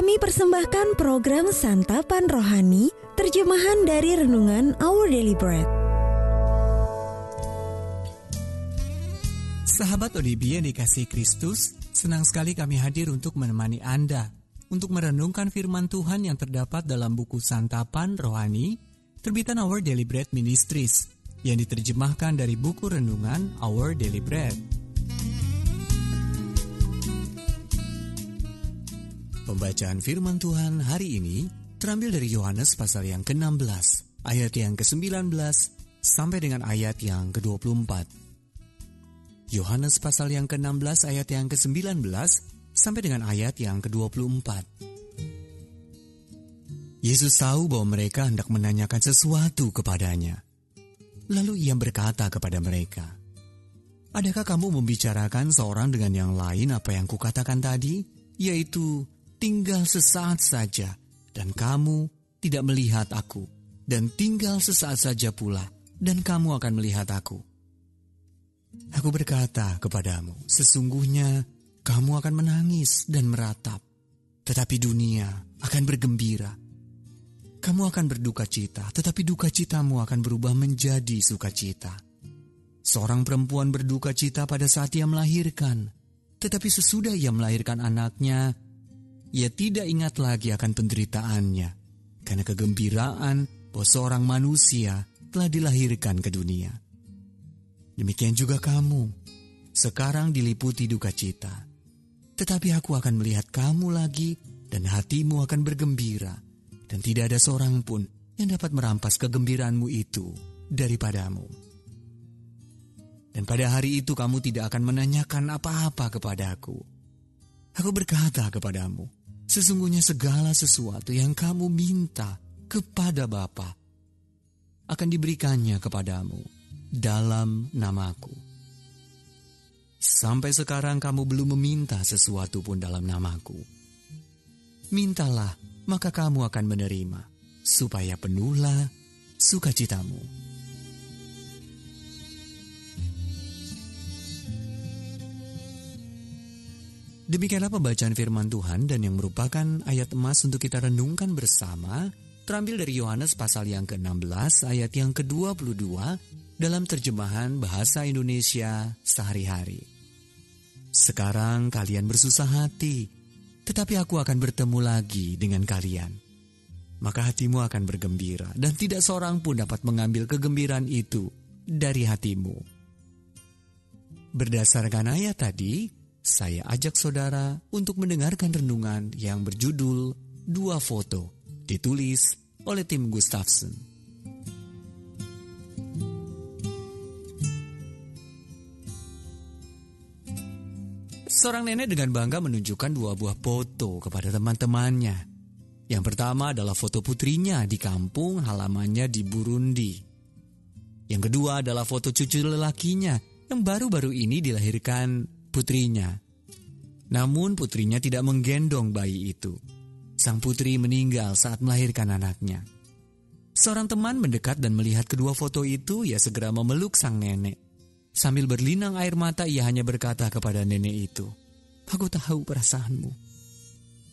kami persembahkan program Santapan Rohani, terjemahan dari Renungan Our Daily Bread. Sahabat ODB yang dikasih Kristus, senang sekali kami hadir untuk menemani Anda untuk merenungkan firman Tuhan yang terdapat dalam buku Santapan Rohani, terbitan Our Daily Bread Ministries, yang diterjemahkan dari buku renungan Our Daily Bread. Pembacaan firman Tuhan hari ini terambil dari Yohanes pasal yang ke-16, ayat yang ke-19 sampai dengan ayat yang ke-24. Yohanes pasal yang ke-16 ayat yang ke-19 sampai dengan ayat yang ke-24. Yesus tahu bahwa mereka hendak menanyakan sesuatu kepadanya. Lalu ia berkata kepada mereka, Adakah kamu membicarakan seorang dengan yang lain apa yang kukatakan tadi? Yaitu, tinggal sesaat saja, dan kamu tidak melihat aku, dan tinggal sesaat saja pula, dan kamu akan melihat aku. Aku berkata kepadamu, sesungguhnya kamu akan menangis dan meratap, tetapi dunia akan bergembira. Kamu akan berduka cita, tetapi duka citamu akan berubah menjadi sukacita. Seorang perempuan berduka cita pada saat ia melahirkan, tetapi sesudah ia melahirkan anaknya, ia tidak ingat lagi akan penderitaannya, karena kegembiraan bahwa seorang manusia telah dilahirkan ke dunia. Demikian juga kamu, sekarang diliputi duka cita. Tetapi aku akan melihat kamu lagi dan hatimu akan bergembira. Dan tidak ada seorang pun yang dapat merampas kegembiraanmu itu daripadamu. Dan pada hari itu kamu tidak akan menanyakan apa-apa kepadaku. Aku berkata kepadamu, Sesungguhnya segala sesuatu yang kamu minta kepada Bapa akan diberikannya kepadamu dalam namaku. Sampai sekarang kamu belum meminta sesuatu pun dalam namaku. Mintalah, maka kamu akan menerima, supaya penuhlah sukacitamu. Demikianlah pembacaan firman Tuhan dan yang merupakan ayat emas untuk kita renungkan bersama terambil dari Yohanes pasal yang ke-16 ayat yang ke-22 dalam terjemahan bahasa Indonesia sehari-hari. Sekarang kalian bersusah hati, tetapi aku akan bertemu lagi dengan kalian. Maka hatimu akan bergembira dan tidak seorang pun dapat mengambil kegembiraan itu dari hatimu. Berdasarkan ayat tadi, saya ajak saudara untuk mendengarkan renungan yang berjudul Dua Foto, ditulis oleh tim Gustafsson. Seorang nenek dengan bangga menunjukkan dua buah foto kepada teman-temannya. Yang pertama adalah foto putrinya di kampung halamannya di Burundi. Yang kedua adalah foto cucu lelakinya yang baru-baru ini dilahirkan putrinya. Namun putrinya tidak menggendong bayi itu. Sang putri meninggal saat melahirkan anaknya. Seorang teman mendekat dan melihat kedua foto itu, ia segera memeluk sang nenek. Sambil berlinang air mata, ia hanya berkata kepada nenek itu, Aku tahu perasaanmu.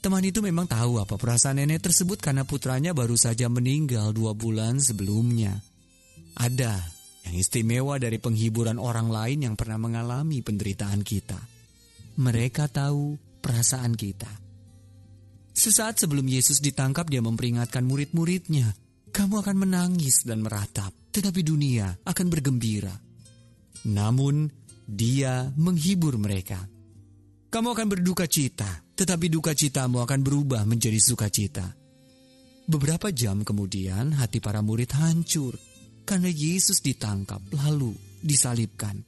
Teman itu memang tahu apa perasaan nenek tersebut karena putranya baru saja meninggal dua bulan sebelumnya. Ada yang istimewa dari penghiburan orang lain yang pernah mengalami penderitaan kita. Mereka tahu perasaan kita. Sesaat sebelum Yesus ditangkap, dia memperingatkan murid-muridnya, "Kamu akan menangis dan meratap, tetapi dunia akan bergembira." Namun, dia menghibur mereka. Kamu akan berduka cita, tetapi duka citamu akan berubah menjadi sukacita. Beberapa jam kemudian, hati para murid hancur karena Yesus ditangkap lalu disalibkan.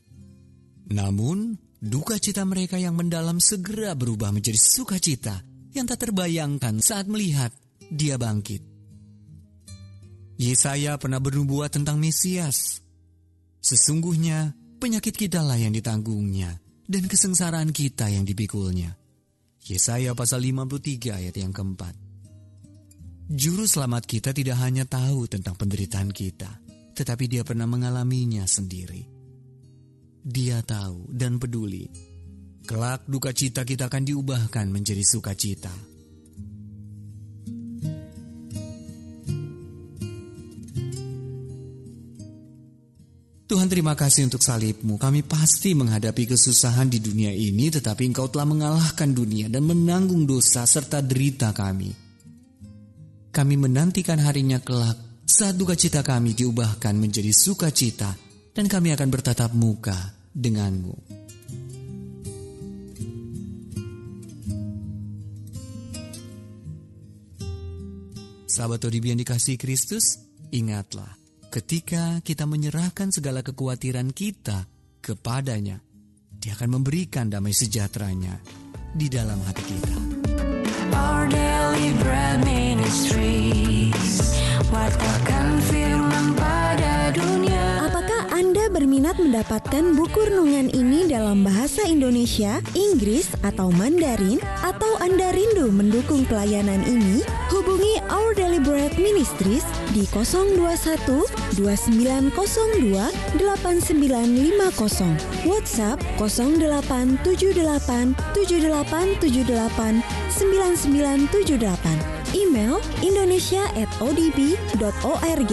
Namun, duka cita mereka yang mendalam segera berubah menjadi sukacita yang tak terbayangkan saat melihat dia bangkit. Yesaya pernah bernubuat tentang Mesias. Sesungguhnya penyakit kita lah yang ditanggungnya dan kesengsaraan kita yang dipikulnya. Yesaya pasal 53 ayat yang keempat. Juru selamat kita tidak hanya tahu tentang penderitaan kita, tetapi dia pernah mengalaminya sendiri. Dia tahu dan peduli. Kelak duka cita kita akan diubahkan menjadi sukacita. Tuhan terima kasih untuk salibmu. Kami pasti menghadapi kesusahan di dunia ini tetapi engkau telah mengalahkan dunia dan menanggung dosa serta derita kami. Kami menantikan harinya kelak saat duka cita kami diubahkan menjadi sukacita dan kami akan bertatap muka denganmu. Sahabat Odibi yang dikasih Kristus, ingatlah Ketika kita menyerahkan segala kekhawatiran kita kepadanya, dia akan memberikan damai sejahteranya di dalam hati kita. Our daily bread ministries, Berminat mendapatkan buku renungan ini dalam bahasa Indonesia, Inggris, atau Mandarin? Atau Anda rindu mendukung pelayanan ini? Hubungi Our Bread Ministries di 021 2902 8950 WhatsApp 0878 7878 9978 Email indonesia at odb.org